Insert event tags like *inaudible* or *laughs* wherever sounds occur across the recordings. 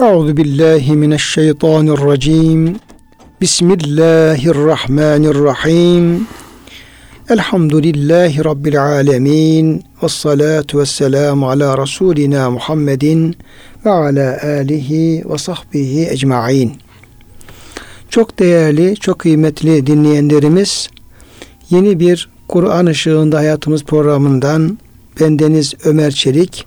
Euzu billahi mineşşeytanirracim. Bismillahirrahmanirrahim. Elhamdülillahi Rabbil alemin. Ve salatu ve selamu ala Resulina Muhammedin ve ala alihi ve sahbihi ecma'in. Çok değerli, çok kıymetli dinleyenlerimiz, yeni bir Kur'an ışığında hayatımız programından bendeniz Ömer Çelik,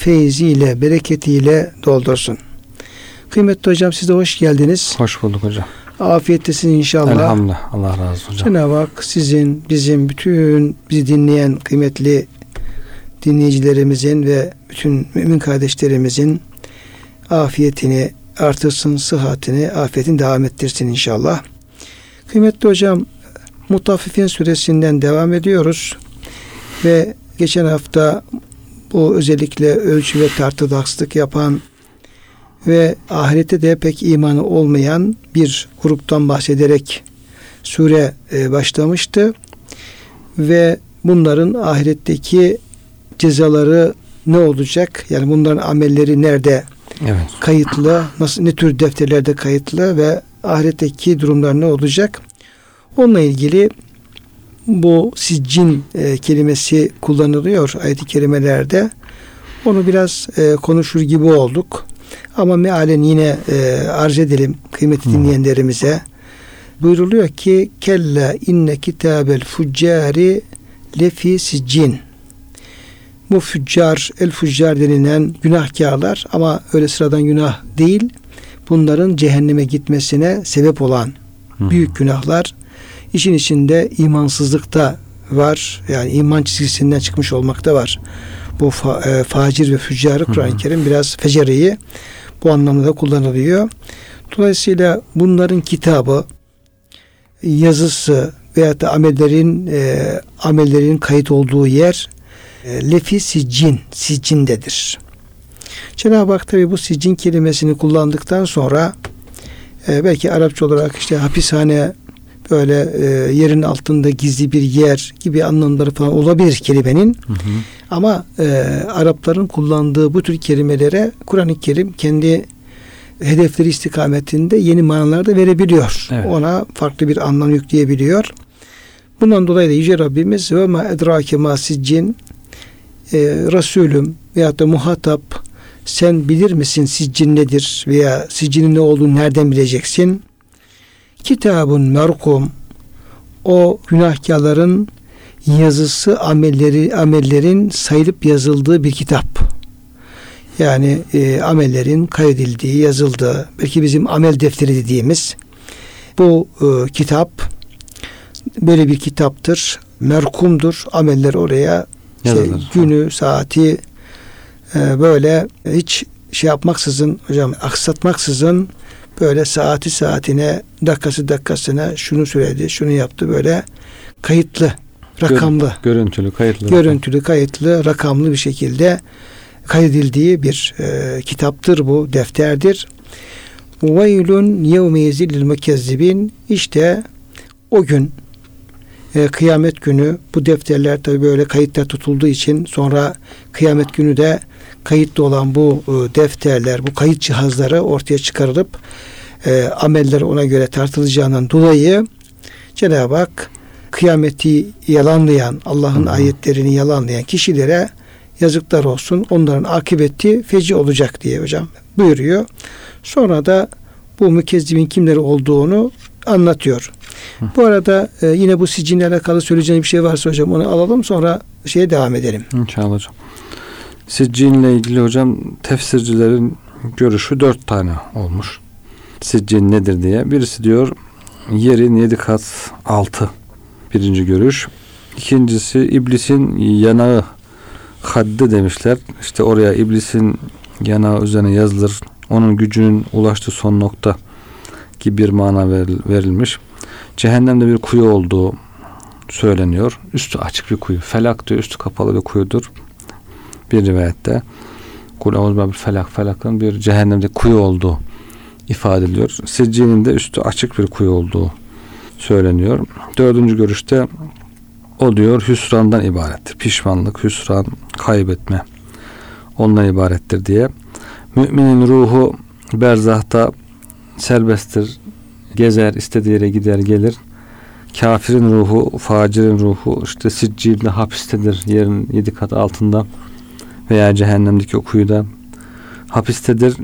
feyziyle, bereketiyle doldursun. Kıymetli hocam siz de hoş geldiniz. Hoş bulduk hocam. Afiyettesin inşallah. Elhamdülillah. Allah razı olsun hocam. Cenab-ı Hak sizin, bizim, bütün bizi dinleyen kıymetli dinleyicilerimizin ve bütün mümin kardeşlerimizin afiyetini artırsın, sıhhatini, afiyetini devam ettirsin inşallah. Kıymetli hocam, Mutaffifin suresinden devam ediyoruz. Ve geçen hafta bu özellikle ölçü ve tartıda haksızlık yapan ve ahirete de pek imanı olmayan bir gruptan bahsederek sure e, başlamıştı. Ve bunların ahiretteki cezaları ne olacak? Yani bunların amelleri nerede Evet. kayıtlı? Nasıl ne tür defterlerde kayıtlı ve ahiretteki durumlar ne olacak? Onunla ilgili bu siccin e, kelimesi kullanılıyor ayet-i kerimelerde. Onu biraz e, konuşur gibi olduk. Ama mealen yine e, arz edelim kıymetli dinleyenlerimize. Buyruluyor ki kella inne kitabel fuccari lefi siccin. Bu füccar, el füccar denilen günahkarlar ama öyle sıradan günah değil. Bunların cehenneme gitmesine sebep olan büyük günahlar. İşin içinde imansızlık da var. Yani iman çizgisinden çıkmış olmak da var. Bu fa- e, facir ve füccarı Kur'an-ı Kerim biraz feceriyi bu anlamda da kullanılıyor. Dolayısıyla bunların kitabı, yazısı veya da amellerin e, amellerin kayıt olduğu yer e, lefi siccin, siccindedir. Cenab-ı Hak tabi bu siccin kelimesini kullandıktan sonra e, belki Arapça olarak işte hapishane böyle e, yerin altında gizli bir yer gibi anlamları falan olabilir kelimenin. Hı hı. Ama e, Arapların kullandığı bu tür kelimelere Kur'an-ı Kerim kendi hedefleri istikametinde yeni manalar da verebiliyor. Evet. Ona farklı bir anlam yükleyebiliyor. Bundan dolayı da Yüce Rabbimiz ve ma edrake ma siccin e, Resulüm veyahut da muhatap sen bilir misin siccin nedir veya siccinin ne olduğunu nereden bileceksin? Kitabun merkum o günahkarların yazısı amelleri amellerin sayılıp yazıldığı bir kitap. Yani e, amellerin kaydedildiği, yazıldığı, belki bizim amel defteri dediğimiz bu e, kitap böyle bir kitaptır. Merkumdur. Ameller oraya işte günü, saati e, böyle hiç şey yapmaksızın hocam aksatmaksızın böyle saati saatine dakikası dakikasına şunu söyledi, şunu yaptı böyle kayıtlı, rakamlı, Görüntülü, kayıtlı. görüntülü, kayıtlı, rakamlı bir şekilde kaydedildiği bir e, kitaptır bu, defterdir. Veylun yevme yezillil mukezzibin işte o gün e, kıyamet günü bu defterler tabi böyle kayıtta tutulduğu için sonra kıyamet günü de kayıtlı olan bu e, defterler, bu kayıt cihazları ortaya çıkarılıp e, ameller ona göre tartılacağından dolayı Cenab-ı Hak kıyameti yalanlayan, Allah'ın Hı hı. ayetlerini yalanlayan kişilere yazıklar olsun. Onların akıbeti feci olacak diye hocam buyuruyor. Sonra da bu mükezzibin kimleri olduğunu anlatıyor. Bu arada e, yine bu sicinle alakalı söyleyeceğim bir şey varsa hocam onu alalım sonra şeye devam edelim. İnşallah hocam. Siccinle ilgili hocam tefsircilerin görüşü dört tane olmuş. Siccin nedir diye. Birisi diyor yerin yedi kat altı. Birinci görüş. İkincisi iblisin yanağı haddi demişler. İşte oraya iblisin yanağı üzerine yazılır. Onun gücünün ulaştığı son nokta gibi bir mana verilmiş. Cehennemde bir kuyu olduğu söyleniyor. Üstü açık bir kuyu. Felak diyor üstü kapalı bir kuyudur. Bir rivayette. Kul bir felak felakın bir cehennemde kuyu olduğu ifade ediliyor. Siccinin de üstü açık bir kuyu olduğu söyleniyor. Dördüncü görüşte o diyor hüsrandan ibarettir. Pişmanlık, hüsran, kaybetme ondan ibarettir diye. Müminin ruhu berzahta serbesttir. Gezer, istediği yere gider gelir. Kafirin ruhu, facirin ruhu işte siccilde hapistedir. Yerin yedi kat altında veya cehennemdeki o kuyuda hapistedir.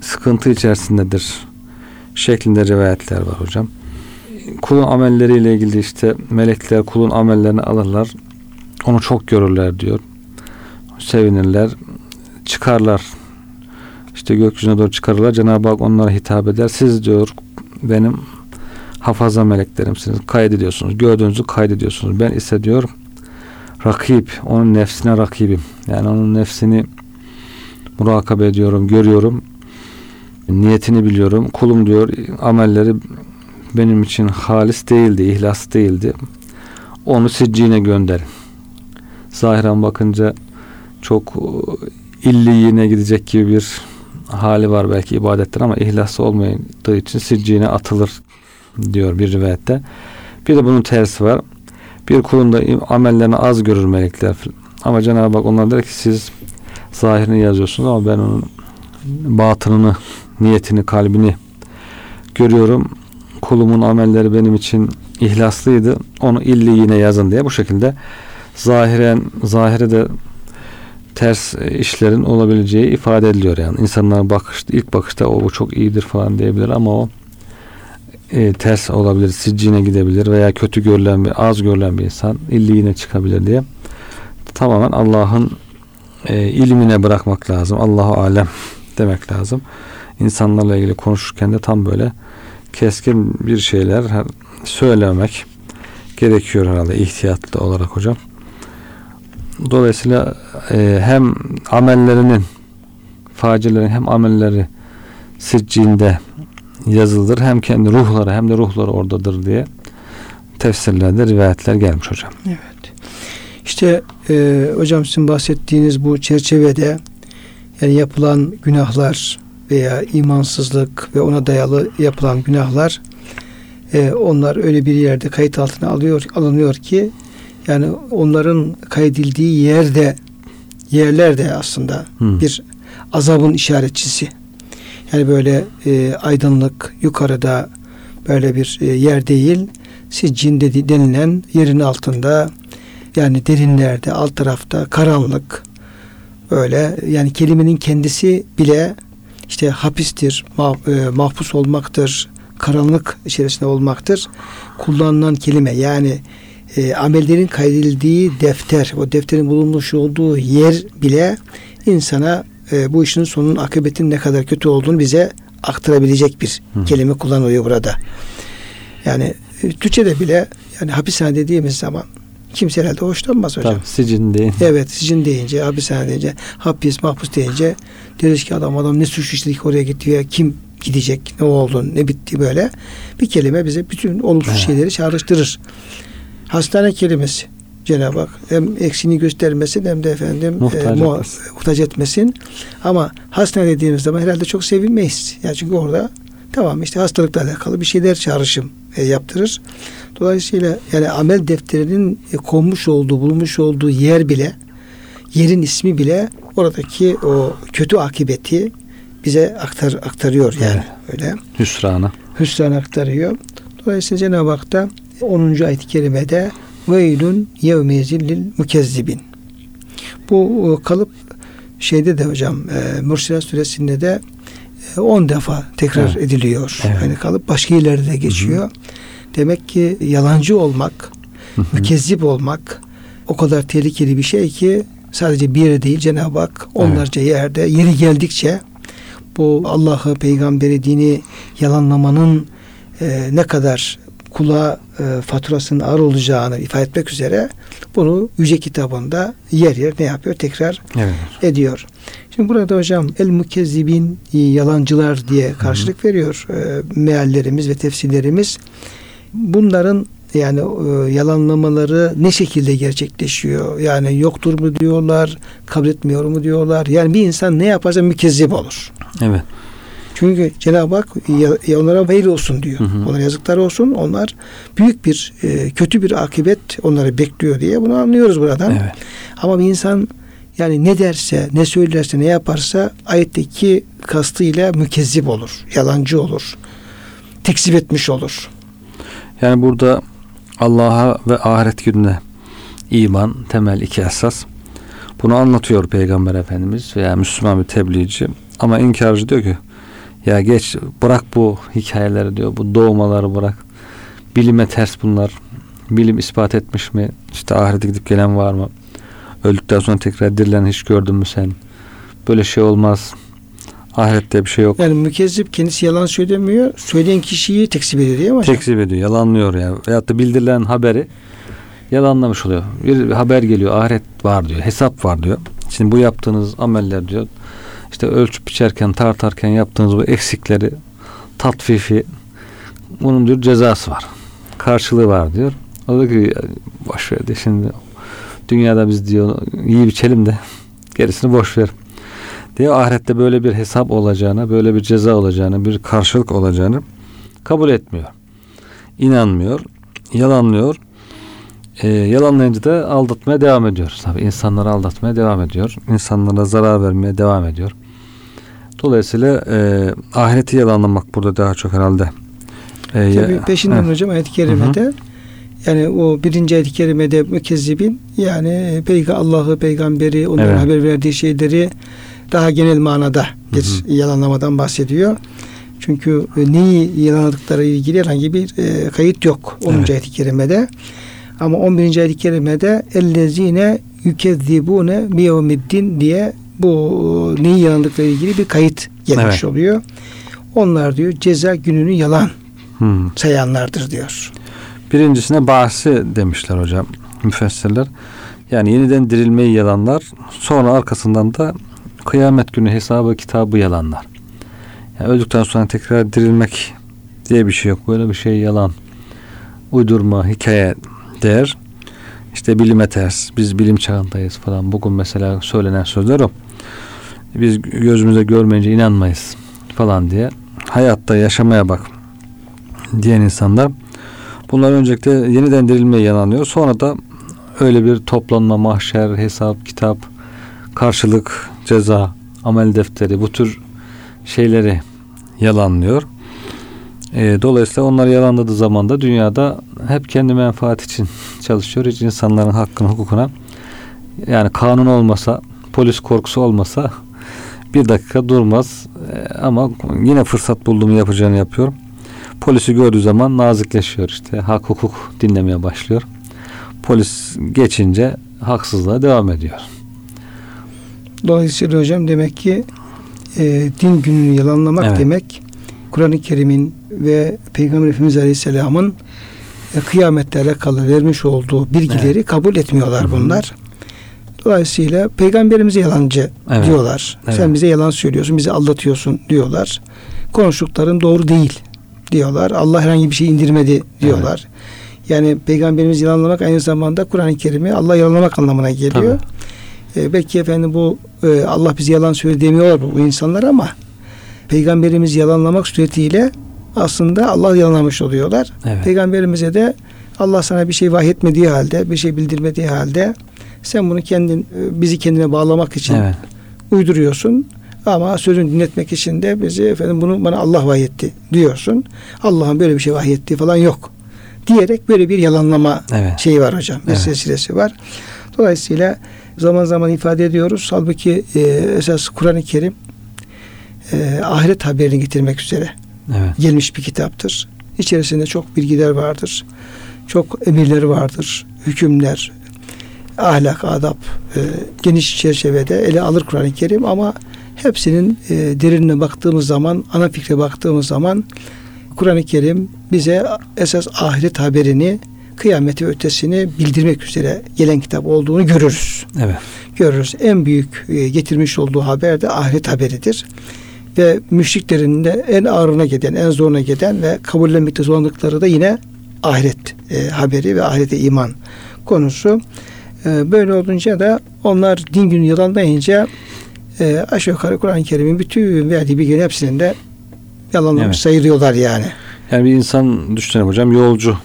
Sıkıntı içerisindedir. Şeklinde rivayetler var hocam. Kulun amelleriyle ilgili işte melekler kulun amellerini alırlar. Onu çok görürler diyor. Sevinirler. Çıkarlar. İşte gökyüzüne doğru çıkarırlar. Cenab-ı Hak onlara hitap eder. Siz diyor benim hafaza meleklerimsiniz. Kaydediyorsunuz. Gördüğünüzü kaydediyorsunuz. Ben ise diyor rakip. Onun nefsine rakibim. Yani onun nefsini murakabe ediyorum, görüyorum. Niyetini biliyorum. Kulum diyor amelleri benim için halis değildi, ihlas değildi. Onu siccine gönder. Zahiren bakınca çok illiyine gidecek gibi bir hali var belki ibadetten ama ihlaslı olmadığı için siccine atılır diyor bir rivayette. Bir de bunun tersi var. Bir kulun da amellerini az görür melekler. Ama Cenab-ı Hak onlar der ki siz zahirini yazıyorsunuz ama ben onun batınını, niyetini, kalbini görüyorum. Kulumun amelleri benim için ihlaslıydı. Onu illi yine yazın diye bu şekilde zahiren zahire de ters işlerin olabileceği ifade ediliyor yani. İnsanlar bakış, ilk bakışta o bu çok iyidir falan diyebilir ama o e, ters olabilir, siccine gidebilir veya kötü görülen bir, az görülen bir insan illiğine çıkabilir diye tamamen Allah'ın e, ilmine bırakmak lazım. Allahu alem *laughs* demek lazım. İnsanlarla ilgili konuşurken de tam böyle keskin bir şeyler söylemek gerekiyor herhalde ihtiyatlı olarak hocam. Dolayısıyla e, hem amellerinin facilerin hem amelleri siccinde yazılıdır. Hem kendi ruhları hem de ruhları oradadır diye tefsirlerde rivayetler gelmiş hocam. Evet. İşte e, hocam sizin bahsettiğiniz bu çerçevede yani yapılan günahlar veya imansızlık ve ona dayalı yapılan günahlar e, onlar öyle bir yerde kayıt altına alıyor alınıyor ki yani onların kaydedildiği yerde yerlerde aslında hmm. bir azabın işaretçisi. Yani böyle e, aydınlık yukarıda böyle bir e, yer değil. Siccin dedi, denilen yerin altında yani derinlerde alt tarafta karanlık böyle yani kelimenin kendisi bile işte hapistir, mah, e, mahpus olmaktır, karanlık içerisinde olmaktır. Kullanılan kelime yani e, amellerin kaydedildiği defter, o defterin bulunmuş olduğu yer bile insana e, bu işin sonunun akıbetinin ne kadar kötü olduğunu bize aktarabilecek bir Hı. kelime kullanılıyor burada. Yani e, Türkçe'de bile yani hapishane dediğimiz zaman kimse herhalde hoşlanmaz hocam. Tabii, sicin deyince. Evet sicin deyince, hapishane deyince, hapis, mahpus deyince deriz ki adam adam ne suç işledik oraya gitti ya kim gidecek, ne oldu, ne bitti böyle. Bir kelime bize bütün olumsuz evet. şeyleri çağrıştırır. Hastane kelimesi. Cenab-ı Hak hem eksini göstermesin hem de efendim muhtaç, e, mu- muhtaç etmesin. Ama hastane dediğimiz zaman herhalde çok sevinmeyiz. Yani çünkü orada tamam işte hastalıkla alakalı bir şeyler çağrışım e, yaptırır. Dolayısıyla yani amel defterinin e, konmuş olduğu, bulunmuş olduğu yer bile yerin ismi bile oradaki o kötü akibeti bize aktar aktarıyor yani evet. öyle. Hüsranı. Hüsran aktarıyor. Dolayısıyla Cenab-ı Hak da 10. ayet-i kerimede veylün yevmezillil mükezzibin. Bu e, kalıp şeyde de hocam e, Mürselat suresinde de 10 e, defa tekrar evet. ediliyor. Evet. Yani kalıp başka yerlerde de geçiyor. Hı hı. Demek ki yalancı olmak, hı hı. mükezzip olmak o kadar tehlikeli bir şey ki sadece bir yere değil Cenab-ı Hak onlarca evet. yerde yeri geldikçe bu Allah'ı, peygamberi, dini yalanlamanın e, ne kadar kula e, faturasının ağır olacağını ifade etmek üzere bunu Yüce kitabında yer yer ne yapıyor? Tekrar Evet. ediyor. Şimdi burada hocam el mukezzibin e, yalancılar diye karşılık veriyor e, meallerimiz ve tefsirlerimiz. Bunların yani e, yalanlamaları ne şekilde gerçekleşiyor? Yani yoktur mu diyorlar, kabul etmiyor mu diyorlar? Yani bir insan ne yaparsa mükezzip olur. Evet. Çünkü Cenab-ı Hak ya, onlara veil olsun diyor. Hı hı. Onlara yazıklar olsun. Onlar büyük bir e, kötü bir akıbet onları bekliyor diye bunu anlıyoruz buradan. Evet. Ama bir insan yani ne derse, ne söylerse, ne yaparsa ayetteki kastıyla mükezzip olur. Yalancı olur. Tekzip etmiş olur. Yani burada Allah'a ve ahiret gününe iman temel iki esas. Bunu anlatıyor Peygamber Efendimiz veya Müslüman bir tebliğci. Ama inkarcı diyor ki ya geç bırak bu hikayeleri diyor. Bu doğmaları bırak. Bilime ters bunlar. Bilim ispat etmiş mi? İşte ahirete gidip gelen var mı? Öldükten sonra tekrar dirilen hiç gördün mü sen? Böyle şey olmaz. Ahirette bir şey yok. Yani mükezzip kendisi yalan söylemiyor. Söyleyen kişiyi tekzip ediyor değil mi? Tekzip ediyor, yalanlıyor ya. Veyahut da bildirilen haberi yalanlamış oluyor. Bir haber geliyor, ahiret var diyor, hesap var diyor. Şimdi bu yaptığınız ameller diyor, işte ölçüp biçerken, tartarken yaptığınız bu eksikleri, tatfifi, bunun diyor cezası var. Karşılığı var diyor. O da ki boş ver de şimdi dünyada biz diyor iyi biçelim de gerisini boş ver. Diyor ahirette böyle bir hesap olacağını, böyle bir ceza olacağını, bir karşılık olacağını kabul etmiyor. İnanmıyor, yalanlıyor. Ee, yalanlayınca da aldatmaya devam ediyor. Tabii insanları aldatmaya devam ediyor. İnsanlara zarar vermeye devam ediyor. Dolayısıyla e, ahireti yalanlamak burada daha çok herhalde. E, Tabii peşinden Heh. hocam ayet-i kerimede yani o birinci ayet-i kerimede mükezzibin yani peyga Allah'ı peygamberi onların Evet. haber verdiği şeyleri daha genel manada bir yalanlamadan bahsediyor. Çünkü e, neyi yalanladıkları ilgili herhangi bir e, kayıt yok 10. Evet. ayet-i kerimede. Ama 11. ayet-i kerimede ellezine yükezzibune biyevmiddin diye bu e, neyi yalanladıkları ilgili bir kayıt gelmiş Evet. oluyor. Onlar diyor ceza gününü yalan Hmm. sayanlardır diyor. Birincisine bahsi demişler hocam müfessirler. Yani yeniden dirilmeyi yalanlar. Sonra arkasından da kıyamet günü hesabı kitabı yalanlar. Yani öldükten sonra tekrar dirilmek diye bir şey yok. Böyle bir şey yalan. Uydurma, hikaye der. İşte bilime ters. Biz bilim çağındayız falan. Bugün mesela söylenen sözler o. Biz gözümüze görmeyince inanmayız falan diye. Hayatta yaşamaya bak diyen insanlar Bunlar öncelikle yeniden dirilmeye yalanıyor. Sonra da öyle bir toplanma, mahşer, hesap, kitap, karşılık, ceza, amel defteri bu tür şeyleri yalanlıyor. E, dolayısıyla onlar yalanladığı zaman da dünyada hep kendi menfaat için çalışıyor. Hiç insanların hakkını, hukukuna yani kanun olmasa, polis korkusu olmasa bir dakika durmaz. E, ama yine fırsat bulduğumu yapacağını yapıyor. Polisi gördüğü zaman nazikleşiyor işte. Hak hukuk dinlemeye başlıyor. Polis geçince haksızlığa devam ediyor. Dolayısıyla hocam demek ki e, din gününü yalanlamak Evet. demek Kur'an-ı Kerim'in ve Peygamber Efendimiz Aleyhisselam'ın e, kıyamette alakalı vermiş olduğu bilgileri kabul etmiyorlar Hı hı. bunlar. Dolayısıyla peygamberimize yalancı Evet. diyorlar. Evet. Sen bize yalan söylüyorsun, bizi aldatıyorsun diyorlar. Konuştukların doğru değil diyorlar. Allah herhangi bir şey indirmedi diyorlar. Yani peygamberimizi yalanlamak aynı zamanda Kur'an-ı Kerim'i Allah yalanlamak anlamına geliyor. E, belki efendim bu e, Allah bizi yalan söyledi demiyorlar bu, bu insanlar ama peygamberimizi yalanlamak suretiyle aslında Allah yalanlamış oluyorlar. Evet. Peygamberimize de Allah sana bir şey vahyetmediği halde, bir şey bildirmediği halde sen bunu kendin e, bizi kendine bağlamak için Evet. uyduruyorsun. Ama sözünü dinletmek için de bizi efendim bunu bana Allah vahyetti diyorsun. Allah'ın böyle bir şey vahyettiği falan yok. Diyerek böyle bir yalanlama Evet. şeyi var hocam. Bir Evet. silsilesi var. Dolayısıyla zaman zaman ifade ediyoruz. Halbuki e, esas Kur'an-ı Kerim e, ahiret haberini getirmek üzere Evet. gelmiş bir kitaptır. İçerisinde çok bilgiler vardır. Çok emirleri vardır. Hükümler, ahlak, adap e, geniş çerçevede ele alır Kur'an-ı Kerim ama hepsinin e, derinine baktığımız zaman, ana fikre baktığımız zaman Kur'an-ı Kerim bize esas ahiret haberini kıyameti ötesini bildirmek üzere gelen kitap olduğunu görürüz. Evet. Görürüz. En büyük e, getirmiş olduğu haber de ahiret haberidir. Ve müşriklerin de en ağırına giden, en zoruna giden ve kabullenmekte zorlandıkları da yine ahiret e, haberi ve ahirete iman konusu. E, böyle olunca da onlar din günü yalanlayınca e, aşağı yukarı Kur'an-ı Kerim'in bütün verdiği bilgilerin hepsinin de yalanlamış Evet. sayılıyorlar yani. Yani bir insan düşünelim hocam yolcu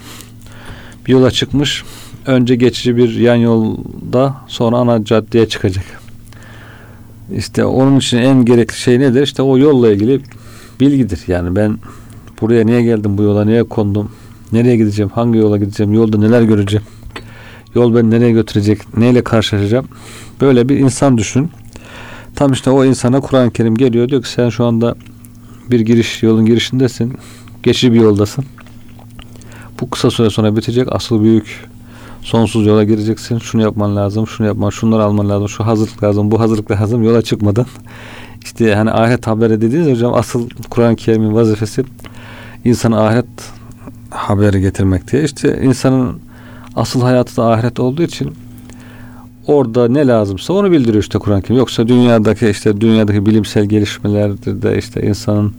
bir yola çıkmış önce geçici bir yan yolda sonra ana caddeye çıkacak. İşte onun için en gerekli şey nedir? İşte o yolla ilgili bilgidir. Yani ben buraya niye geldim bu yola niye kondum nereye gideceğim hangi yola gideceğim yolda neler göreceğim yol beni nereye götürecek neyle karşılaşacağım böyle bir insan düşün. Tam işte o insana Kur'an-ı Kerim geliyor diyor ki sen şu anda bir giriş yolun girişindesin geçici bir yoldasın. Bu kısa süre sonra bitecek. Asıl büyük sonsuz yola gireceksin. Şunu yapman lazım, şunu yapman, şunları alman lazım, şu hazırlık lazım, bu hazırlık lazım yola çıkmadan. *laughs* İşte hani ahiret haberi dediğiniz hocam asıl Kur'an-ı Kerim'in vazifesi insana ahiret haberi getirmek diye. İşte insanın asıl hayatı da ahiret olduğu için orada ne lazımsa onu bildiriyor işte Kur'an-ı Kerim. Yoksa dünyadaki işte dünyadaki bilimsel gelişmelerde de işte insanın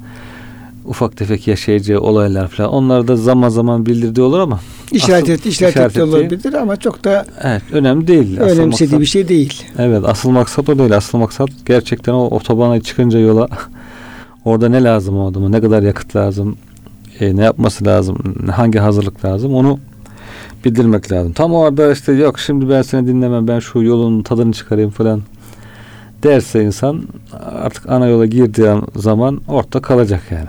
ufak tefek yaşayacağı olaylar falan onlar da zaman zaman bildirdiği olur ama İşaret, et, işaret, işaret ettiği olabilir ama çok da evet önemli değil. Önemsediği maksat- bir şey değil. Evet asıl maksat o değil. Asıl maksat gerçekten o otobana çıkınca yola *laughs* orada ne lazım o adama, ne kadar yakıt lazım, e, ne yapması lazım, hangi hazırlık lazım onu bildirmek lazım. Tam orada işte yok şimdi ben seni dinlemem ben şu yolun tadını çıkarayım falan derse insan artık ana yola girdiği zaman ortada kalacak yani.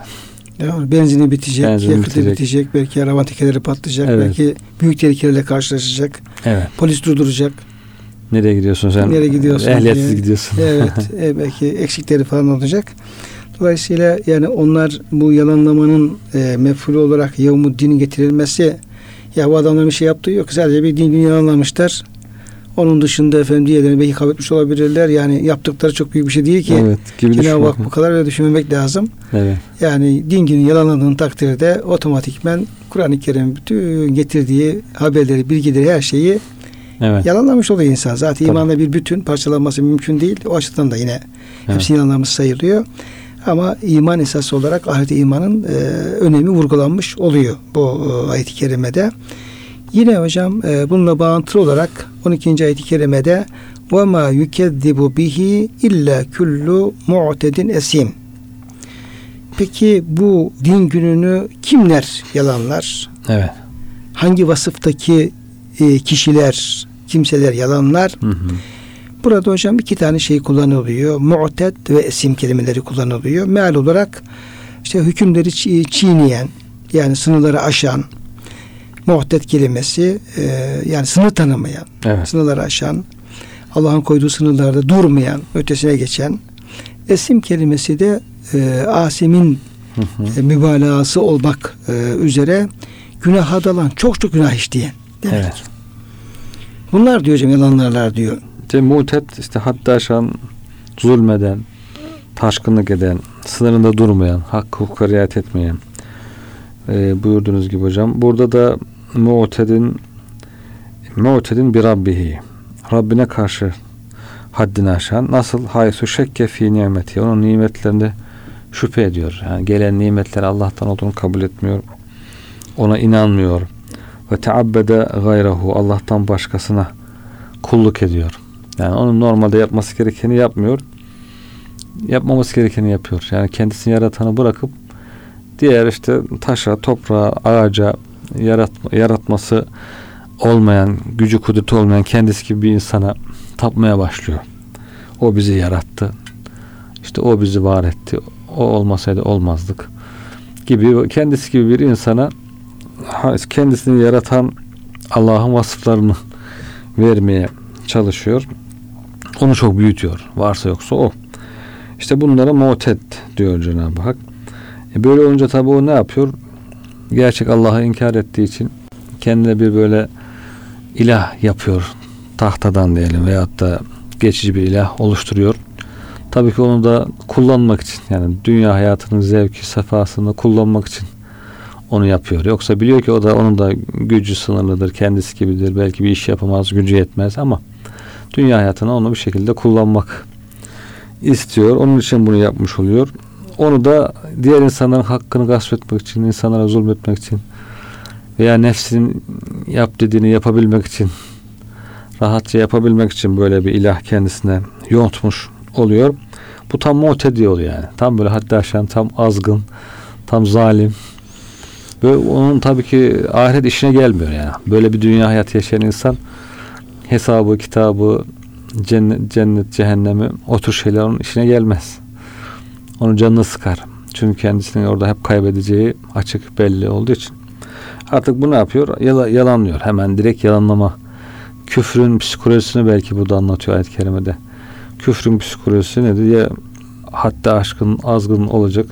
Ya, benzini bitecek, yakıtı bitecek. bitecek. belki araba tekerleri patlayacak, Evet. belki büyük tehlikelerle karşılaşacak, Evet. polis durduracak. Nereye gidiyorsun sen? Nereye gidiyorsun Ehliyetsiz diye. gidiyorsun. evet, *laughs* e, belki eksikleri falan olacak. Dolayısıyla yani onlar bu yalanlamanın e, mefulü olarak din getirilmesi ya bu adamların bir şey yaptığı yok. Sadece bir din yalanlamışlar. Onun dışında efendim diğerlerini belki kabul etmiş olabilirler. Yani yaptıkları çok büyük bir şey değil ki. evet. Gibi Cenab-ı. Hak bu kadar öyle düşünmemek lazım. Evet. Yani din günü yalanladığın takdirde otomatikmen Kur'an-ı Kerim bütün getirdiği haberleri, bilgileri, her şeyi Evet. yalanlamış oluyor insan. Zaten Tabii. imanla bir bütün parçalanması mümkün değil. O açıdan da yine hepsi yalanlamış sayılıyor. Ama iman esası olarak ahiret imanın e, önemi vurgulanmış oluyor bu e, ayet-i kerimede. Yine hocam e, bununla bağlantılı olarak 12. ayet-i kerimede ve ma yukezzibu bihi illa kullu mu'tedin esim. Peki bu din gününü kimler yalanlar? Evet. Hangi vasıftaki e, kişiler, kimseler yalanlar? Hı hı. Burada hocam iki tane şey kullanılıyor. Mu'ted ve esim kelimeleri kullanılıyor. Meal olarak işte hükümleri çiğneyen, yani sınırları aşan, mu'ted kelimesi e, yani sınır tanımayan, Evet. sınırları aşan, Allah'ın koyduğu sınırlarda durmayan, ötesine geçen. Esim kelimesi de e, asimin Hı hı. e, mübalağası olmak e, üzere günaha dalan, çok çok günah işleyen demek. Evet. Bunlar diyor hocam yalanlarlar diyor. İşte mutet işte haddi aşan, zulmeden, taşkınlık eden, sınırında durmayan, hakkı hukuka riayet etmeyen e, buyurduğunuz gibi hocam. Burada da mu'tedin mu'tedin bir Rabbihi Rabbine karşı haddini aşan nasıl haysu şekke fi nimeti onun nimetlerinde şüphe ediyor. Yani gelen nimetler Allah'tan olduğunu kabul etmiyor. Ona inanmıyor. Ve teabbede gayrehu Allah'tan başkasına kulluk ediyor. Yani onun normalde yapması gerekeni yapmıyor. Yapmaması gerekeni yapıyor. Yani kendisini yaratanı bırakıp diğer işte taşa, toprağa, ağaca yaratma, yaratması olmayan, gücü kudreti olmayan kendisi gibi bir insana tapmaya başlıyor. O bizi yarattı. İşte o bizi var etti. O olmasaydı olmazdık. Gibi kendisi gibi bir insana kendisini yaratan Allah'ın vasıflarını vermeye çalışıyor. Onu çok büyütüyor. Varsa yoksa o. İşte bunlara mutet diyor Cenab-ı Hak. E böyle olunca tabi o ne yapıyor? Gerçek Allah'ı inkar ettiği için kendine bir böyle ilah yapıyor. Tahtadan diyelim veyahut da geçici bir ilah oluşturuyor. Tabii ki onu da kullanmak için yani dünya hayatının zevki sefasını kullanmak için onu yapıyor. Yoksa biliyor ki o da onun da gücü sınırlıdır, kendisi gibidir. Belki bir iş yapamaz, gücü yetmez ama dünya hayatına onu bir şekilde kullanmak istiyor. Onun için bunu yapmış oluyor. Onu da diğer insanların hakkını gasp etmek için, insanlara zulmetmek için veya nefsinin yap dediğini yapabilmek için rahatça yapabilmek için böyle bir ilah kendisine yontmuş oluyor. Bu tam muhtedi oluyor yani. Tam böyle haddi aşan, tam azgın, tam zalim. Böyle onun tabii ki ahiret işine gelmiyor yani. Böyle bir dünya hayatı yaşayan insan hesabı, kitabı, cennet, cennet, cehennemi o tür şeyler onun işine gelmez. Onun canını sıkar. Çünkü kendisinin orada hep kaybedeceği açık belli olduğu için. Artık bu ne yapıyor? Yala, yalanlıyor. Hemen direkt yalanlama. Küfrün psikolojisini belki burada anlatıyor ayet-i kerimede. Küfrün psikolojisi nedir? Ya hatta aşkın, azgın olacak,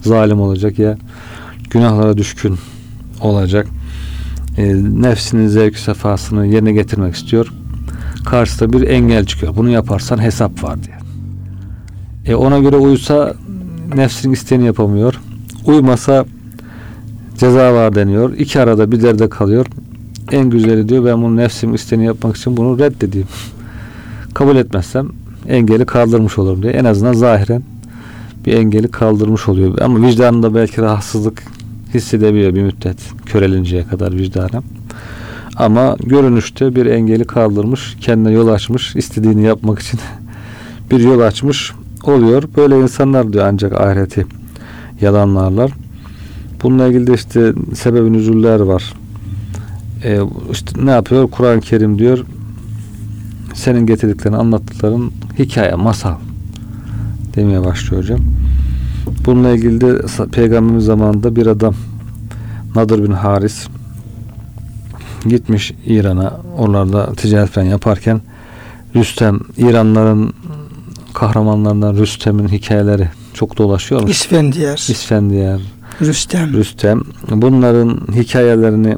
zalim olacak ya günahlara düşkün olacak. E, nefsinin zevk sefasını yerine getirmek istiyor. Karşısında bir engel çıkıyor. Bunu yaparsan hesap var diye. E ona göre uysa nefsinin isteğini yapamıyor. Uymasa ceza var deniyor. İki arada bir derde kalıyor. En güzeli diyor ben bunu nefsim isteğini yapmak için bunu reddedeyim. Kabul etmezsem engeli kaldırmış olurum diye. En azından zahiren bir engeli kaldırmış oluyor. Ama vicdanında belki rahatsızlık hissedebiliyor bir müddet. Körelinceye kadar vicdanen. Ama görünüşte bir engeli kaldırmış, kendine yol açmış, istediğini yapmak için *laughs* bir yol açmış oluyor. Böyle insanlar diyor ancak ahireti yalanlarlar. Bununla ilgili de işte sebebin üzüller var. Ee, işte ne yapıyor? Kur'an-ı Kerim diyor senin getirdiklerini anlattıkların hikaye, masal demeye başlıyor hocam. Bununla ilgili de peygamberimiz zamanında bir adam Nadir bin Haris gitmiş İran'a oralarda ticaret falan yaparken Rüstem İranların kahramanlarından Rüstem'in hikayeleri çok dolaşıyor. İsfendiyar. İsfendiyar. Rüstem. Rüstem. Bunların hikayelerini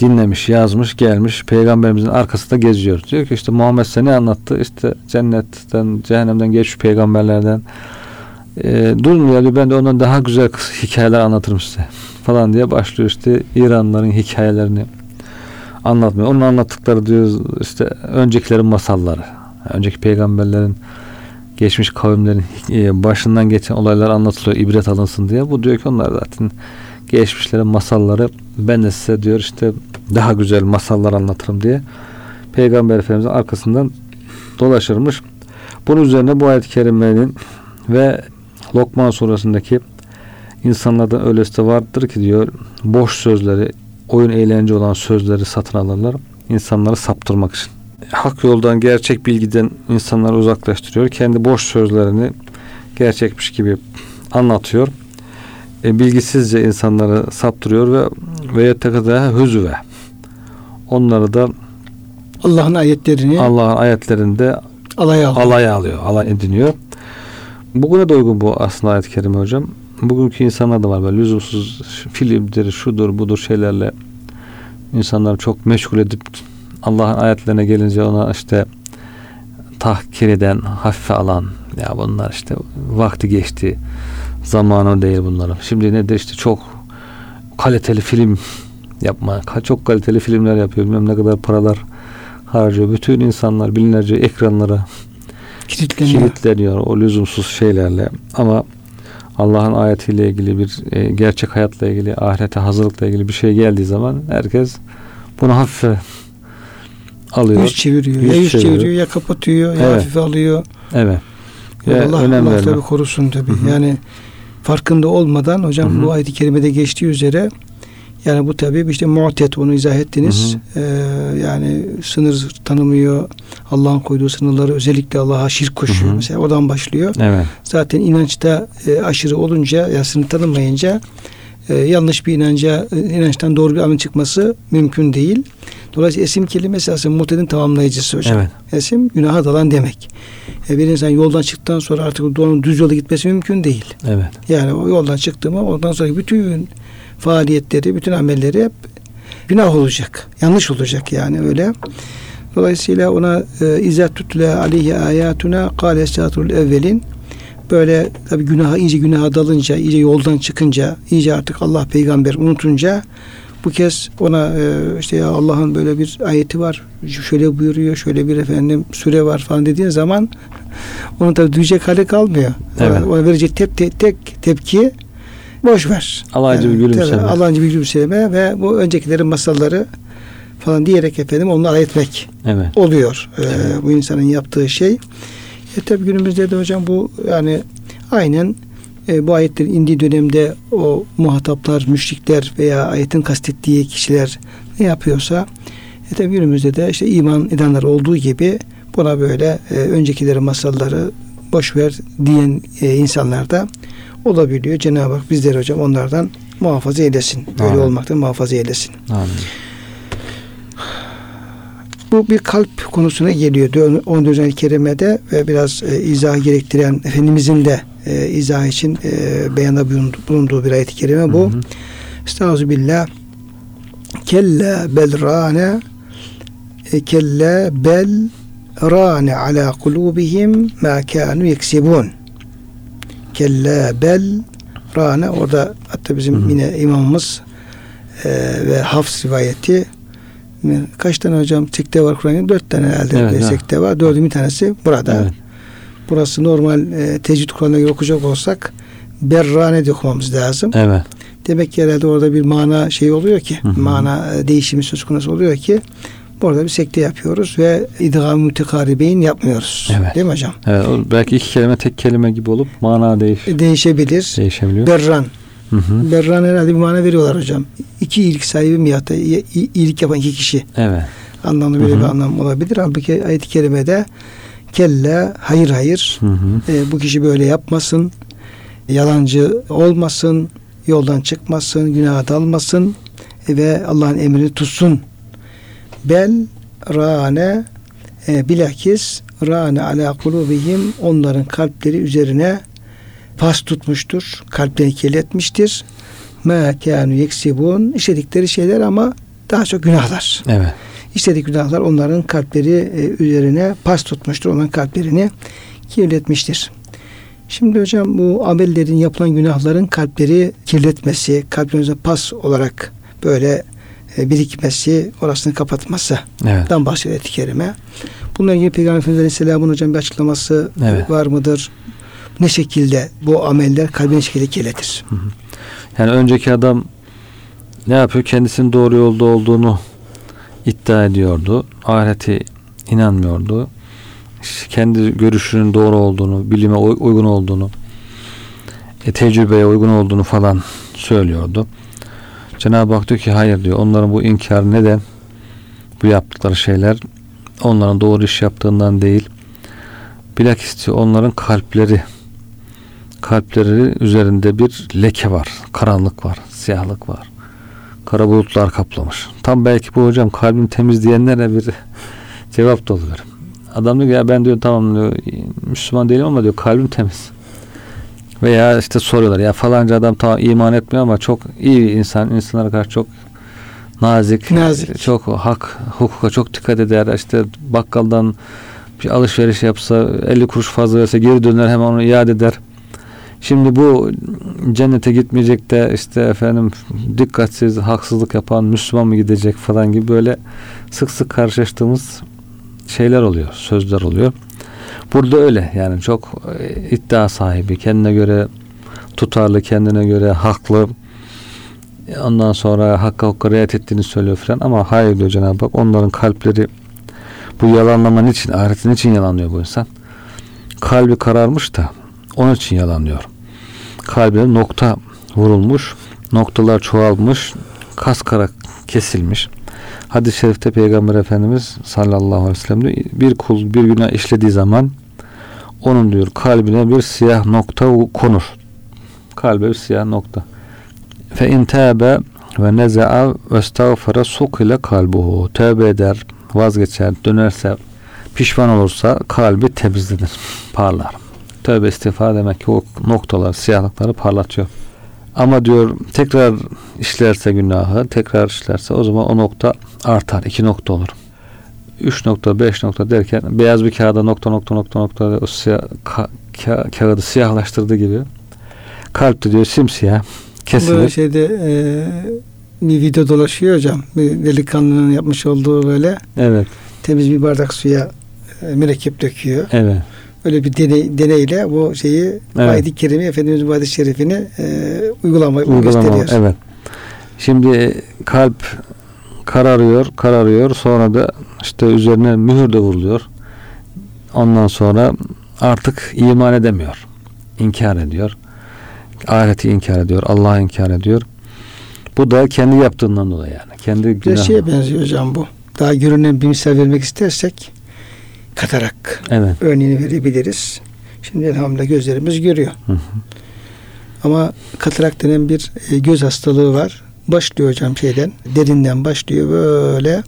dinlemiş, yazmış, gelmiş. Peygamberimizin arkasında geziyor. Diyor ki işte Muhammed size ne anlattı? İşte cennetten, cehennemden geçmiş peygamberlerden. E, durmuyor diyor. Ben de ondan daha güzel hikayeler anlatırım size. Falan diye başlıyor işte İranlıların hikayelerini anlatmıyor. Onun anlattıkları diyor işte öncekilerin masalları. Önceki peygamberlerin geçmiş kavimlerin e, başından geçen olaylar anlatılıyor ibret alınsın diye. Bu diyor ki onlar zaten geçmişlerin masalları ben de size diyor işte daha güzel masallar anlatırım diye Peygamber Efendimiz'in arkasından dolaşırmış. Bunun üzerine bu ayet-i kerimenin ve Lokman suresindeki insanlardan öylesi de vardır ki diyor boş sözleri oyun eğlence olan sözleri satın alırlar insanları saptırmak için. Hak yoldan gerçek bilgiden insanları uzaklaştırıyor. Kendi boş sözlerini gerçekmiş gibi anlatıyor. E, bilgisizce insanları saptırıyor ve ve yettekada hüzüve. Onları da Allah'ın ayetlerini Allah'ın ayetlerinde alaya alıyor. alaya alıyor, alay ediniyor. Bugüne de uygun bu aslında ayet-i kerime hocam. Bugünkü insanlar da var böyle lüzumsuz filmdir, şudur, budur şeylerle insanları çok meşgul edip Allah'ın ayetlerine gelince ona işte tahkir eden, hafife alan ya bunlar işte vakti geçti zamanı değil bunların. Şimdi nedir işte çok kaliteli film yapma. Çok kaliteli filmler yapıyor. Bilmem ne kadar paralar harcıyor. Bütün insanlar binlerce ekranlara kilitleniyor. kilitleniyor o lüzumsuz şeylerle. Ama Allah'ın ayetiyle ilgili bir e, gerçek hayatla ilgili, ahirete hazırlıkla ilgili bir şey geldiği zaman herkes bunu hafife alıyor. Yüz çeviriyor. Yüz ya yüz çeviriyor. çeviriyor ya kapatıyor ya Evet. hafife alıyor. Evet. Ya Allah, önem Allah tabii korusun tabii. Hı hı. Yani farkında olmadan hocam Hı hı. bu ayet-i kerimede geçtiği üzere yani bu tabii işte mu'tet onu izah ettiniz. Ee, yani sınır tanımıyor. Allah'ın koyduğu sınırları özellikle Allah'a şirk koşuyor. Hı hı. Mesela oradan başlıyor. Evet. Zaten inançta e, aşırı olunca ya sınır tanımayınca e, yanlış bir inanca e, inançtan doğru bir amel çıkması mümkün değil. Dolayısıyla esim kelimesi aslında muhtedin tamamlayıcısı hocam. Evet. Esim günaha dalan demek. E, bir insan yoldan çıktıktan sonra artık doğru düz yola gitmesi mümkün değil. Evet. Yani o yoldan çıktı mı ondan sonra bütün faaliyetleri, bütün amelleri hep günah olacak. Yanlış olacak yani öyle. Dolayısıyla ona e, izah tutle aleyhi ayatuna kâle estağfurul evvelin böyle tabii günaha iyice günaha dalınca, iyice yoldan çıkınca, iyice artık Allah peygamber unutunca bu kez ona e, işte ya Allah'ın böyle bir ayeti var. Şöyle buyuruyor, şöyle bir efendim süre var falan dediğin zaman onun tabii duyacak hali kalmıyor. Evet. Ona verecek tek, tek, tek tepki boş ver. Alaycı bir gülümseme. Alaycı bir gülümseme ve bu öncekilerin masalları falan diyerek efendim onu alay etmek Evet. oluyor. Ee, bu insanın yaptığı şey. E tabi günümüzde de hocam bu yani aynen e, bu ayetlerin indiği dönemde o muhataplar, müşrikler veya ayetin kastettiği kişiler ne yapıyorsa e tabi günümüzde de işte iman edenler olduğu gibi buna böyle e, öncekilerin masalları boş ver diyen e, insanlar da olabiliyor. Cenab-ı Hak bizleri hocam onlardan muhafaza eylesin. Böyle olmaktan muhafaza eylesin. Amin. Bu bir kalp konusuna geliyor 14. ayet-i kerimede ve biraz e, izah gerektiren Efendimizin de e, izah için e, beyanda bulundu- bulunduğu bir ayet-i kerime bu. Estağfirullah. Kella bel rane e, kella bel rane ala kulubihim ma kanu yeksibun. Kella bel rane orada hatta bizim Hı hı. yine imamımız e, ve Hafs rivayeti kaç tane hocam sekte var Kur'an'ın? Dört tane herhalde Evet, sekte var. Dördün bir tanesi burada. Evet. Burası normal e, tecvid Kur'an'ına göre okuyacak olsak berrane de okumamız lazım. Evet. Demek ki herhalde orada bir mana şey oluyor ki, Hı hı. mana e, değişimi söz konusu oluyor ki burada bir sekte yapıyoruz ve idgam mütekaribeyn yapmıyoruz. Evet. Değil mi hocam? Evet. belki iki kelime tek kelime gibi olup mana değiş E, Değişebilir. değişebiliyor. Berran. Hı hı. Berran herhalde bir mana veriyorlar hocam. İki iyilik sahibi mi ya da iyilik yapan iki kişi Evet. anlamlı böyle Hı hı. bir anlam olabilir. Halbuki ayet-i kerimede kella hayır hayır Hı hı. e, bu kişi böyle yapmasın, yalancı olmasın, yoldan çıkmasın, günaha dalmasın e, ve Allah'ın emrini tutsun. Bel rane e, bilakis rane ala kulubihim onların kalpleri üzerine pas tutmuştur. Kalplerini kirletmiştir. Ma kânu yeksibun işledikleri şeyler ama daha çok günahlar. Evet. İşledik günahlar onların kalpleri e, üzerine pas tutmuştur. Onların kalplerini kirletmiştir. Şimdi hocam bu amellerin yapılan günahların kalpleri kirletmesi, kalplerimize pas olarak böyle e, birikmesi, orasını kapatmasından Evet. bahsediyor ayet-i kerime. Bununla ilgili Peygamber Efendimiz Aleyhisselam'ın hocam bir açıklaması Evet. var mıdır? Ne şekilde bu ameller kalbin ne şekilde kirletir? Yani önceki adam ne yapıyor? Kendisinin doğru yolda olduğunu iddia ediyordu. Ahirete inanmıyordu. İşte kendi görüşünün doğru olduğunu, bilime uy- uygun olduğunu, e, tecrübeye uygun olduğunu falan söylüyordu. Cenab-ı Hak diyor ki hayır diyor. Onların bu inkarı neden? Bu yaptıkları şeyler onların doğru iş yaptığından değil. Bilakis diyor onların kalpleri kalpleri üzerinde bir leke var. Karanlık var. Siyahlık var. Kara bulutlar kaplamış. Tam belki bu hocam kalbini temizleyenlere bir *laughs* cevap da oluyor. Adam diyor ya ben diyor tamam diyor Müslüman değilim ama diyor kalbim temiz. Veya işte soruyorlar ya falanca adam tamam iman etmiyor ama çok iyi bir insan. insanlara karşı çok nazik, Nazik. çok hak, hukuka çok dikkat eder. İşte bakkaldan bir alışveriş yapsa 50 kuruş fazla verse geri döner hemen onu iade eder. Şimdi bu cennete gitmeyecek de işte efendim dikkatsiz, haksızlık yapan Müslüman mı gidecek falan gibi böyle sık sık karşılaştığımız şeyler oluyor, sözler oluyor. Burada öyle yani çok e, iddia sahibi, kendine göre tutarlı, kendine göre haklı. Ondan sonra hakka hukka riayet ettiğini söylüyor falan ama hayır diyor Cenab-ı Hak onların kalpleri bu yalanlaman için, ahiretin için yalanlıyor bu insan. Kalbi kararmış da onun için yalanlıyor. Kalbine nokta vurulmuş, noktalar çoğalmış, kas kara kesilmiş. Hadis-i şerifte Peygamber Efendimiz sallallahu aleyhi ve sellem diyor, bir kul bir günah işlediği zaman onun diyor kalbine bir siyah nokta konur. Kalbe bir siyah nokta. Fe in tâbe ve neza'a ve estağfara sukile kalbuhu. Tövbe eder, vazgeçer, dönerse, pişman olursa kalbi temizlenir, parlar. Tövbe istiğfar demek ki o noktalar, siyahlıkları parlatıyor. Ama diyor tekrar işlerse günahı, tekrar işlerse o zaman o nokta artar. iki nokta olur. Üç nokta, beş nokta derken beyaz bir kağıda nokta nokta nokta nokta o siyah ka- ka- kağıdı siyahlaştırdığı gibi. Kalp de diyor simsiyah kesilir. Bu şeyde e, bir video dolaşıyor hocam. Bir delikanlının yapmış olduğu böyle Evet, temiz bir bardak suya e, mürekkep döküyor. evet. Öyle bir deney, deneyle bu şeyi Evet. ayet-i kerime Efendimiz'in bu hadis-i şerifini e, uygulama, Uygulama, gösteriyor. evet. Şimdi kalp kararıyor, kararıyor. Sonra da işte üzerine mühür de vuruluyor. Ondan sonra artık iman edemiyor. İnkar ediyor. Ahireti inkar ediyor. Allah'ı inkar ediyor. Bu da kendi yaptığından dolayı yani. Kendi Bir şeye benziyor hocam bu. Daha görünen bir misal vermek istersek katarak Evet. örneğini verebiliriz. Şimdi elhamdülillah gözlerimiz görüyor. Hı hı. Ama katarak denen bir e, göz hastalığı var. Başlıyor hocam şeyden, derinden başlıyor böyle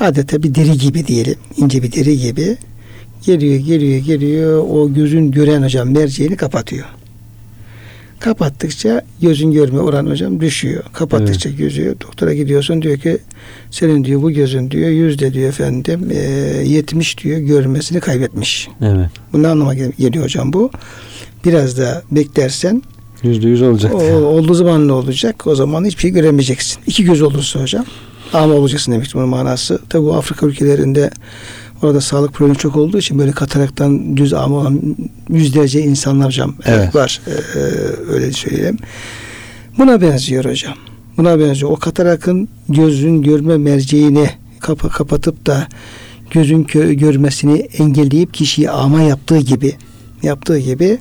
adeta bir deri gibi diyelim. ince bir deri gibi. Geliyor, geliyor, geliyor. O gözün gören hocam merceğini kapatıyor. Kapattıkça gözün görme oranı hocam düşüyor. Kapattıkça gözü doktora gidiyorsun diyor ki senin diyor bu gözün diyor yüzde diyor efendim e, 70 diyor görmesini kaybetmiş. Evet. Bu ne anlama gel- geliyor hocam bu? Biraz da beklersen Yüzde yüz olacak. o, olduğu zaman ne olacak? O zaman hiçbir şey göremeyeceksin. İki göz olursa hocam ama olacaksın demek bunun manası. Tabi bu Afrika ülkelerinde orada sağlık problemi çok olduğu için böyle kataraktan düz ama olan yüzlerce insanlar hocam Evet. var. Ee, öyle söyleyeyim. Buna benziyor hocam. Buna benziyor. O katarakın gözün görme merceğini kapa kapatıp da gözün kö- görmesini engelleyip kişiyi ama yaptığı gibi yaptığı gibi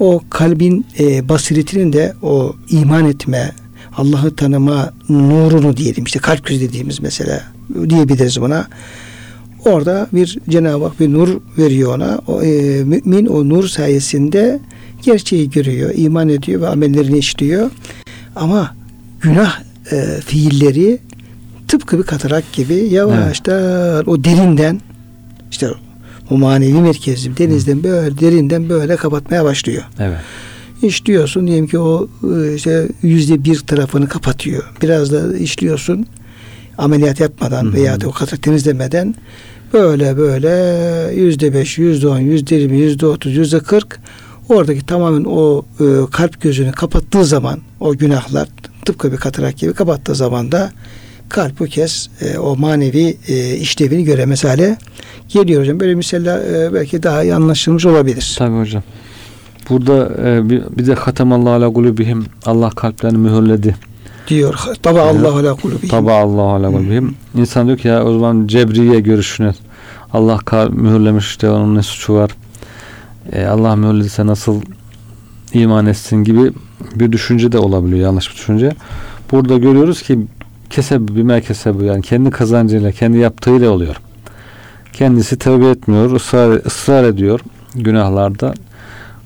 o kalbin e, basiretinin de o iman etme, Allah'ı tanıma nurunu diyelim işte kalp gözü dediğimiz mesela diyebiliriz buna. Orada bir Cenab-ı Hak bir nur veriyor ona. O, e, mümin o nur sayesinde gerçeği görüyor, iman ediyor ve amellerini işliyor. Ama günah e, fiilleri tıpkı bir katarak gibi yavaştan o derinden işte o manevi merkezi denizden böyle derinden böyle kapatmaya başlıyor. Evet. İşliyorsun diyelim ki o e, işte yüzde bir tarafını kapatıyor. Biraz da işliyorsun ameliyat yapmadan Hı hı. veya o kadar temizlemeden böyle böyle yüzde beş, yüzde on, yüzde yirmi, yüzde otuz, yüzde kırk oradaki tamamen o e, kalp gözünü kapattığı zaman o günahlar tıpkı bir katarak gibi kapattığı zaman da kalp bu kez e, o manevi e, işlevini göremez hale geliyor hocam. Böyle misaller e, belki daha iyi anlaşılmış olabilir. Tabii hocam. Burada e, bir, bir de hatemallahu ala kulubihim Allah kalplerini mühürledi. Diyor. Taba Allahu ala kulubi. Taba Allahu ala kulubihim. İnsan diyor ki ya o zaman cebriye görüşüne Allah kalp mühürlemiş işte onun ne suçu var. E, Allah mühürlediyse nasıl iman etsin gibi bir düşünce de olabiliyor. Yanlış bir düşünce. Burada görüyoruz ki kesebi bime kesebi yani kendi kazancıyla kendi yaptığıyla oluyor. Kendisi tövbe etmiyor, ısrar, ısrar ediyor günahlarda.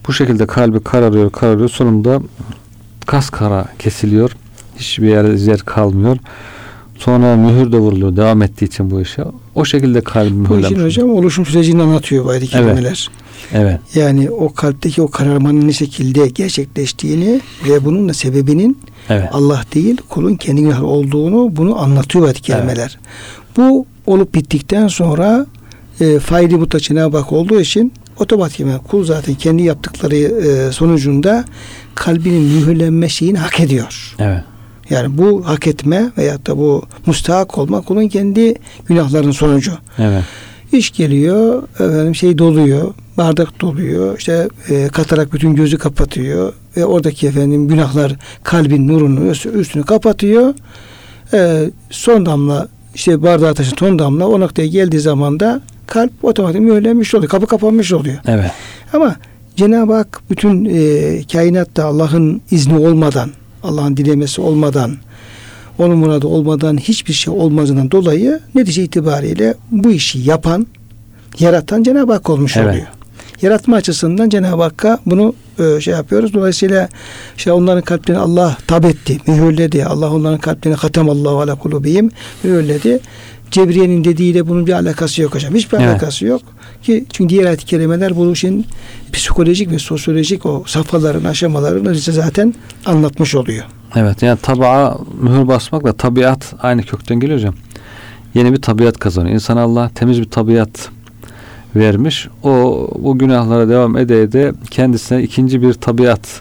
Bu şekilde kalbi kararıyor, kararıyor. Sonunda kas kara kesiliyor. Hiçbir yer, yer kalmıyor. Sonra mühür de vuruluyor devam ettiği için bu işe. O şekilde kalbi Bu işin mühürlenmiş. hocam oluşum sürecini anlatıyor bu ayet-i Evet. kerimeler. Evet. Yani o kalpteki o kararmanın ne şekilde gerçekleştiğini ve bunun da sebebinin Evet. Allah değil kulun kendi günahı olduğunu bunu anlatıyor ayet-i kerimeler. Bu olup bittikten sonra e, faili mutlak Cenab-ı Hak olduğu için otomatikman kul zaten kendi yaptıkları e, sonucunda kalbinin mühürlenme şeyini hak ediyor. Evet. Yani bu hak etme veyahut da bu müstahak olma kulun kendi günahlarının sonucu. Evet. İş geliyor, efendim şey doluyor, bardak doluyor, işte e, katarak bütün gözü kapatıyor ve oradaki efendim günahlar kalbin nurunu üst- üstünü kapatıyor. E, son damla işte bardağa taşın son damla o noktaya geldiği zaman da kalp otomatik mühürlenmiş oluyor, kapı kapanmış oluyor. Evet. Ama Cenab-ı Hak bütün e, kainatta Allah'ın izni olmadan, Allah'ın dilemesi olmadan, onun muradı olmadan hiçbir şey olmazından dolayı netice itibariyle bu işi yapan, yaratan Cenab-ı Hak olmuş Evet. oluyor. Yaratma açısından Cenab-ı Hakk'a bunu e, şey yapıyoruz. Dolayısıyla işte onların kalplerini Allah tab etti, mühürledi. Allah onların kalplerini hatem Allahu ala kulubihim mühürledi. Cebriye'nin dediğiyle bunun bir alakası yok hocam. Hiçbir Evet. alakası yok. Ki çünkü diğer ayet-i kerimeler bu işin psikolojik ve sosyolojik o safhaların, aşamalarını bize zaten anlatmış oluyor. Evet. Yani tabağa mühür basmakla tabiat aynı kökten geliyor hocam. Yeni bir tabiat kazanıyor. İnsan Allah temiz bir tabiat vermiş. O bu günahlara devam ede ede kendisine ikinci bir tabiat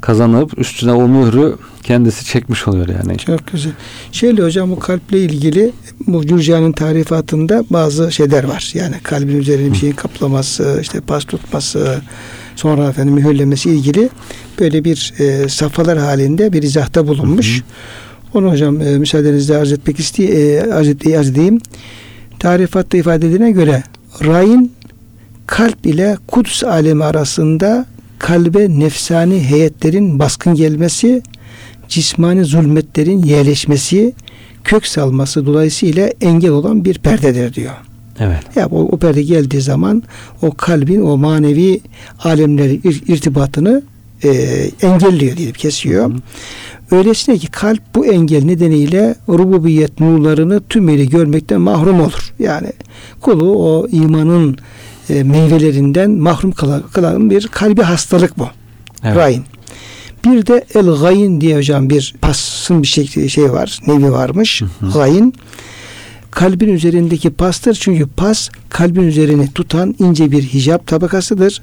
kazanıp üstüne o mührü kendisi çekmiş oluyor yani. Çok güzel. Şöyle hocam bu kalple ilgili bu Cürcan'ın tarifatında bazı şeyler var. Yani kalbin üzerine bir şeyin kaplaması, işte pas tutması, sonra efendim mühürlemesi ilgili böyle bir e, safhalar halinde bir izahta bulunmuş. Hı hı. Onu hocam e, müsaadenizle arz etmek isteyeyim, e, arz, et, arz edeyim. Tarifatta ifade edilene göre rayin kalp ile Kuds alemi arasında kalbe nefsani heyetlerin baskın gelmesi, cismani zulmetlerin yerleşmesi, kök salması dolayısıyla engel olan bir perdedir diyor. Evet. Ya o, o perde geldiği zaman o kalbin o manevi alemleri irtibatını e, engelliyor diye kesiyor. Hı. Öylesine ki kalp bu engel nedeniyle rububiyet nurlarını tümüyle görmekten mahrum olur. Yani kulu o imanın e, meyvelerinden mahrum kılan bir kalbi hastalık bu. Evet. Rayin. Bir de el gayin diye hocam bir pasın bir şey, şey var. Nevi varmış. Hı hı. Gayin kalbin üzerindeki pastır. Çünkü pas kalbin üzerini tutan ince bir hicap tabakasıdır.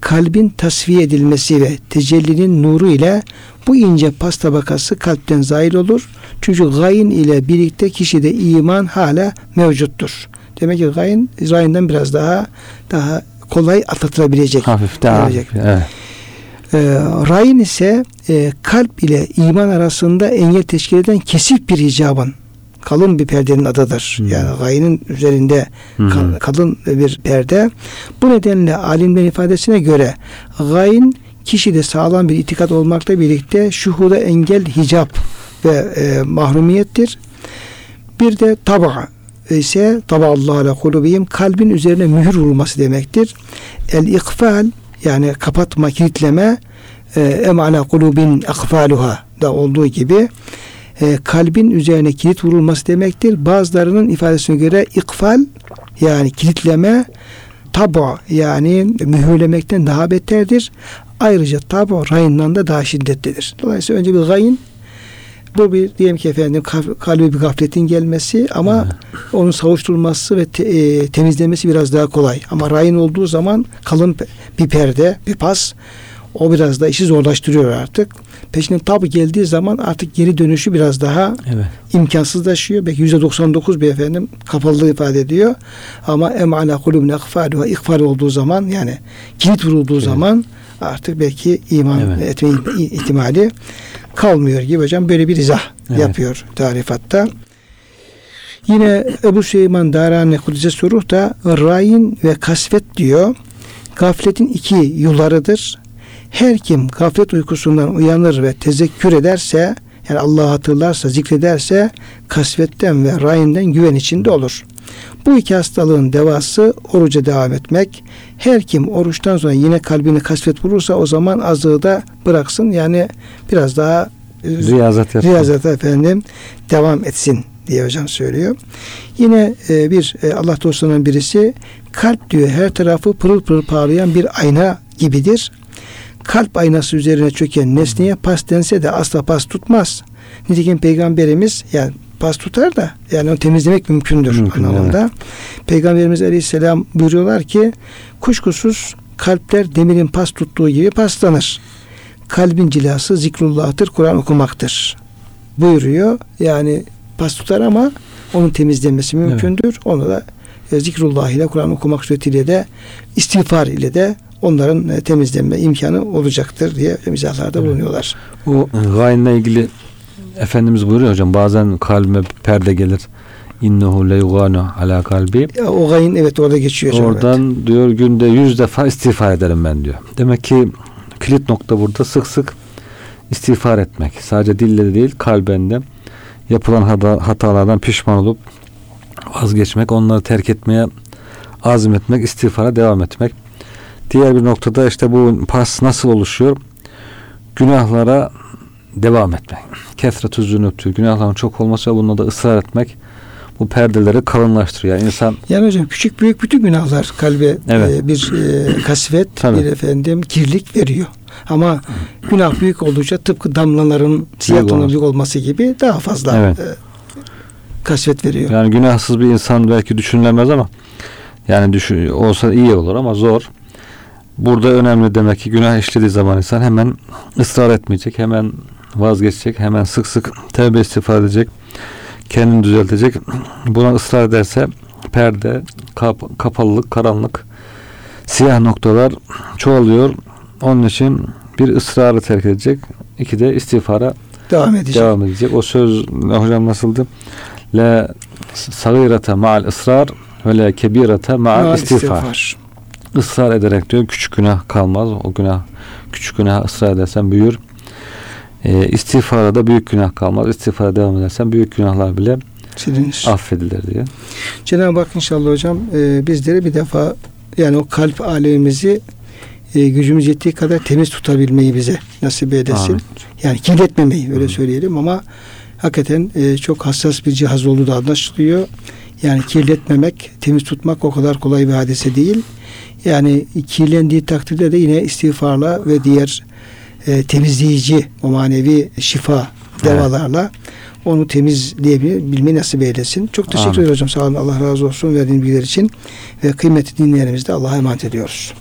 Kalbin tasfiye edilmesi ve tecellinin nuru ile bu ince pas tabakası kalpten zahil olur. Çünkü gayin ile birlikte kişide iman hala mevcuttur. Demek ki gayin İsrail'den biraz daha daha kolay atlatılabilecek. Hafif daha hafif, evet. E, rayin ise e, kalp ile iman arasında engel teşkil eden kesif bir hicabın kalın bir perdenin adıdır. Hmm. Yani gayinin üzerinde hmm. kalın bir perde. Bu nedenle alimlerin ifadesine göre gayin kişide sağlam bir itikat olmakla birlikte şuhuda engel hicap ve e, mahrumiyettir. Bir de taba ise Allah ala kulubihim kalbin üzerine mühür vurulması demektir. El ikfal yani kapatma, kilitleme e, em ala kulubin akfaluha da olduğu gibi e, kalbin üzerine kilit vurulması demektir. Bazılarının ifadesine göre ikfal yani kilitleme tabu yani mühürlemekten daha beterdir. Ayrıca tabu rayından da daha şiddetlidir. Dolayısıyla önce bir gayin bu bir diyelim ki efendim kalbi bir gafletin gelmesi ama evet. onun savuşturulması ve te, e, temizlemesi biraz daha kolay. Ama rayin olduğu zaman kalın bir perde, bir pas o biraz da işi zorlaştırıyor artık. Peşinden tabi geldiği zaman artık geri dönüşü biraz daha evet. imkansızlaşıyor. Belki yüzde 99 bir efendim kapalılığı ifade ediyor. Ama em ala kulubne ikfalu ikfal olduğu zaman yani kilit vurulduğu evet. zaman artık belki iman evet. etme ihtimali kalmıyor gibi hocam böyle bir izah evet. yapıyor tarifatta. Yine Ebu Süleyman Darani Kudüs'e soruh da rayin ve kasvet diyor. Gafletin iki yollarıdır. Her kim gaflet uykusundan uyanır ve tezekkür ederse yani Allah'ı hatırlarsa, zikrederse kasvetten ve rayinden güven içinde olur. Bu iki hastalığın devası oruca devam etmek. Her kim oruçtan sonra yine kalbini kasvet vurursa o zaman azığı da bıraksın. Yani biraz daha e, riyazat, riyazat efendim devam etsin diye hocam söylüyor. Yine e, bir e, Allah dostlarının birisi kalp diyor her tarafı pırıl pırıl parlayan bir ayna gibidir. Kalp aynası üzerine çöken nesneye pas dense de asla pas tutmaz. Nitekim peygamberimiz yani pas tutar da yani onu temizlemek mümkündür Mümkün, anlamında. Evet. Peygamberimiz Aleyhisselam buyuruyorlar ki kuşkusuz kalpler demirin pas tuttuğu gibi paslanır. Kalbin cilası zikrullah'tır, Kur'an okumaktır. Buyuruyor. Yani pas tutar ama onun temizlenmesi mümkündür. Evet. Onu da e, zikrullah ile Kur'an okumak suretiyle de istiğfar ile de onların e, temizlenme imkanı olacaktır diye mizahlarda bulunuyorlar. O gayinle ilgili Efendimiz buyuruyor hocam bazen kalbime perde gelir. İnnehu leyuganu ala kalbi. Ya, o gayin evet orada geçiyor. Oradan evet. diyor günde yüz defa istiğfar ederim ben diyor. Demek ki kilit nokta burada sık sık istiğfar etmek. Sadece dille değil kalbende yapılan hatalardan pişman olup vazgeçmek, onları terk etmeye azmetmek, istiğfara devam etmek. Diğer bir noktada işte bu pas nasıl oluşuyor? Günahlara devam etmek. Kesretü zünüptü. Günahların çok olması ve bununla da ısrar etmek bu perdeleri kalınlaştırıyor. Yani insan yani hocam küçük büyük bütün günahlar kalbe evet. e, bir e, *clears throat* kasvet, Tabii. bir efendim kirlik veriyor. Ama günah büyük oldukça tıpkı damlaların siyah tonlu büyük olması gibi daha fazla evet. e, kasvet veriyor. Yani günahsız bir insan belki düşünülemez ama Yani düşün, olsa iyi olur ama zor. Burada önemli demek ki günah işlediği zaman insan hemen ısrar etmeyecek, hemen vazgeçecek, hemen sık sık tevbe istiğfar edecek, kendini düzeltecek. Buna ısrar ederse perde, kap, kapalılık, karanlık, siyah noktalar çoğalıyor. Onun için bir ısrarı terk edecek, iki de istiğfara Devam edecek. devam edecek. O söz hocam nasıldı? La sagirete ma'al ısrar ve la kebirete ma'al Maal istiğfar. Israr ederek diyor küçük günah kalmaz. O günah küçük günah ısrar edersen büyür. E, istiğfara da büyük günah kalmaz. İstiğfara devam edersen büyük günahlar bile Silinir. affedilir diye. Cenab-ı Hak inşallah hocam e, bizleri bir defa yani o kalp alemimizi e, gücümüz yettiği kadar temiz tutabilmeyi bize nasip edesin. Amin. Yani kirletmemeyi öyle Hı. söyleyelim ama hakikaten e, çok hassas bir cihaz olduğu da anlaşılıyor. Yani kirletmemek, temiz tutmak o kadar kolay bir hadise değil. Yani kirlendiği takdirde de yine istiğfarla ve diğer e, temizleyici o manevi şifa devalarla onu temizleyebilmeyi nasip eylesin. Çok teşekkür ederim hocam. Sağ olun. Allah razı olsun verdiğiniz bilgiler için ve kıymetli dinleyenlerimizi de Allah'a emanet ediyoruz.